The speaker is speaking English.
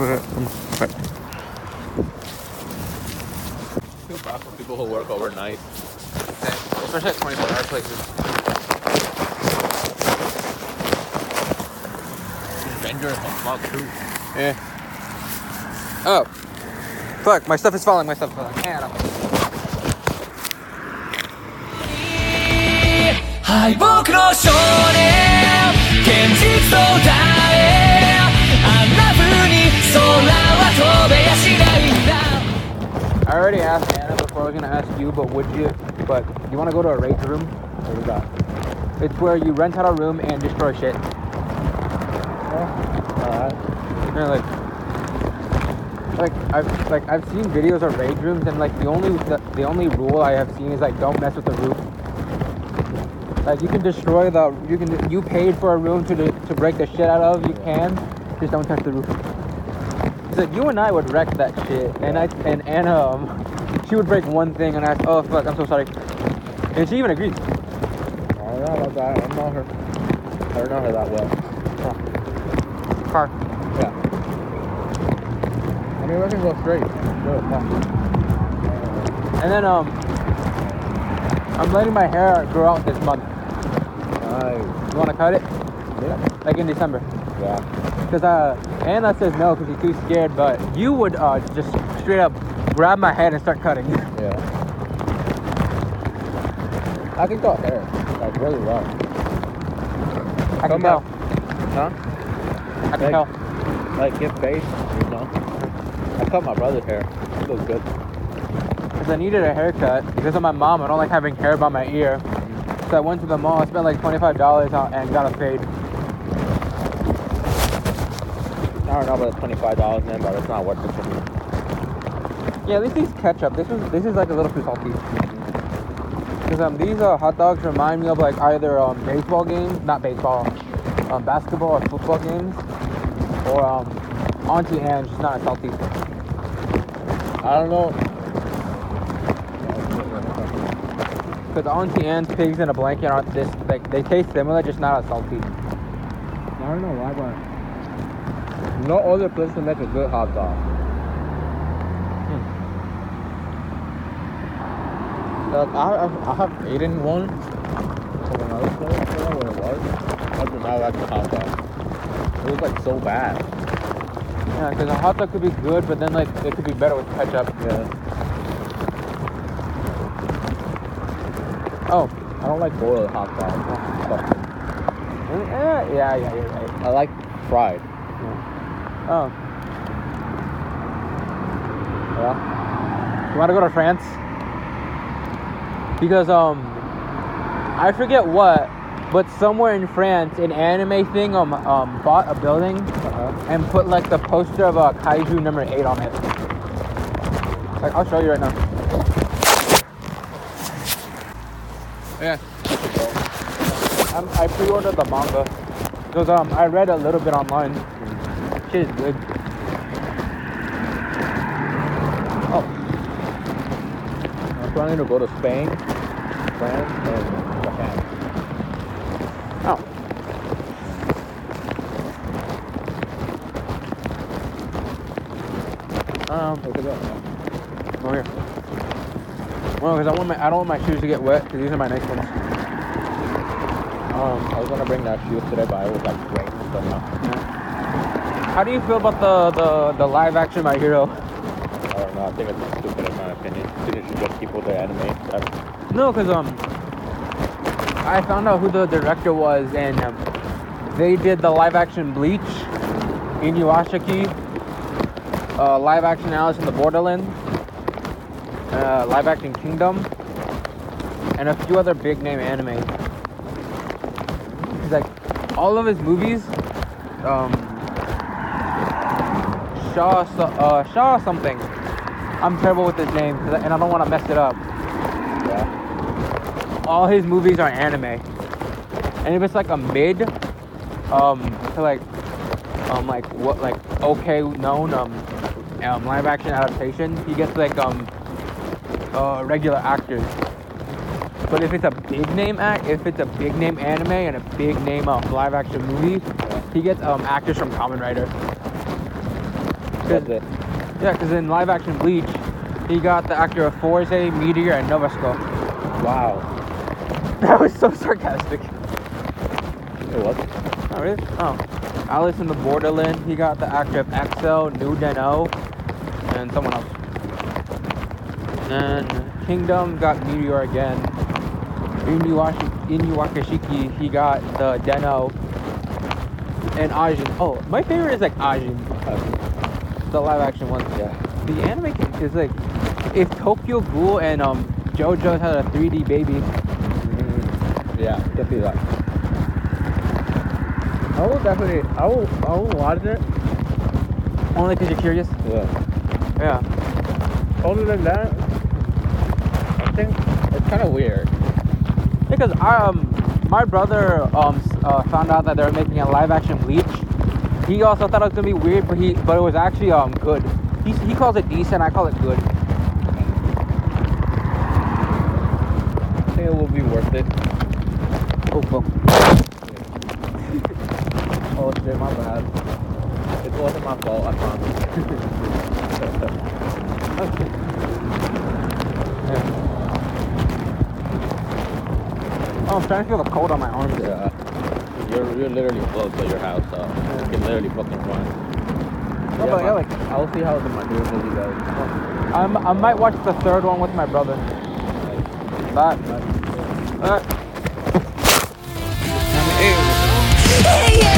for comfort. Feel bad for people who work overnight, especially at 24-hour places. It's dangerous as fuck too. Yeah. Oh, fuck! My stuff is falling. My stuff is falling. Adam. 敗北の少年 already asked Anna before I was gonna ask you, but would you? But you wanna go to a rage room? What is that? It's where you rent out a room and destroy shit. Alright. Uh, like, like I've like I've seen videos of rage rooms, and like the only the, the only rule I have seen is like don't mess with the roof. Like you can destroy the you can you paid for a room to to break the shit out of. You can, just don't touch the roof. So you and I would wreck that shit, and I and Anna, um, she would break one thing and ask, oh fuck, I'm so sorry, and she even agreed. I don't know about that. I don't know her. I don't know her that well. Car. Yeah. I mean, we can go straight. Good. Yeah. And then um, I'm letting my hair grow out this month. Nice. You wanna cut it? Yeah. Like in December? Yeah. Because uh, Anna says no because he's too scared, but you would uh, just straight up grab my head and start cutting. Yeah. I can cut hair like really well. I can Come tell. Huh? I can Like- tell. Like get face, you know. I cut my brother's hair. It looks good. Because I needed a haircut because of my mom. I don't like having hair by my ear. So I went to the mall, I spent like $25 on, and got a fade. I don't know about the twenty-five dollars in, but it's not worth it for me. Yeah, at least these ketchup. This is this is like a little too salty. Because um, these uh, hot dogs remind me of like either um, baseball games, not baseball, um, basketball or football games, or um, Auntie Anne's, just not as salty. I don't know. Because Auntie Anne's pigs in a blanket aren't this like they taste similar, just not as salty. I don't know why, but no other place can make a good hot dog. Hmm. Like, I, I, I have eaten one from another place. I don't know what it was. I did not like the hot dog. It was like so bad. Yeah, because a hot dog could be good, but then like it could be better with ketchup. Yeah. Oh, I don't like boiled hot dogs. Yeah, yeah, yeah, you're. I like fried. Oh, Yeah. you want to go to France? Because um, I forget what, but somewhere in France, an anime thing um um bought a building Uh-huh. and put like the poster of uh, Kaiju number eight on it. Like I'll show you right now. Yeah. Um, I pre-ordered the manga because um I read a little bit online. Shit is good. Oh, I'm planning to go to Spain, France, and Japan. oh. Um, Look at that. over here. Well, because I want my I don't want my shoes to get wet because these are my nice ones. Um, I was gonna bring that shoes today, but it was like great, but no. How do you feel about the the, the live action My Hero? I don't know. I think it's stupid in my opinion. It should just the anime. That's, No, because um, I found out who the director was, and um, they did the live action Bleach, Inuyashiki, uh, live action Alice in the Borderlands, uh, live action Kingdom, and a few other big name anime. He's like all of his movies, um, Shaw, uh, Shaw something. I'm terrible with his name, and I don't want to mess it up yeah. all his movies are anime. And if it's like a mid, um, to like, um, like what, like okay known, um, um, live action adaptation, he gets like um, uh, regular actors. But if it's a big name act, if it's a big name anime and a big name um, live action movie, he gets um actors from Kamen Rider. It. Yeah, because in live action Bleach, he got the actor of Fourze, Meteor, and Nova Skull. Wow. That was so sarcastic. It was. Oh, really? Oh. Alice in the Borderland, he got the actor of Exo, New Den-O, and someone else. And Kingdom got Meteor again. Inuashi, Inuakashiki, he got the Den-O. And Ajin. Oh, my favorite is like Ajin, the live action one. Yeah. The anime is like, if Tokyo Ghoul and um JoJo had a 3D baby, Mm, yeah, definitely that. I will definitely, I will, I will watch it. only because you're curious. Yeah. Yeah. Other than that, I think it's kind of weird. Because I, um, my brother um uh, found out that they were making a live action Bleach. He also thought it was gonna be weird, but he but it was actually um good. He he calls it decent. I call it good. I think it will be worth it. Oh, well. Oh shit, my bad. It wasn't my fault, I promise. Oh, I'm starting to feel the cold on my arms. yeah. You're, you're literally close to your house, so yeah. you can literally fucking run. Yeah, but yeah, like I'll see how the Maduro movie goes. I'm, I might watch the third one with my brother. Bye. Bye. Bye. Bye.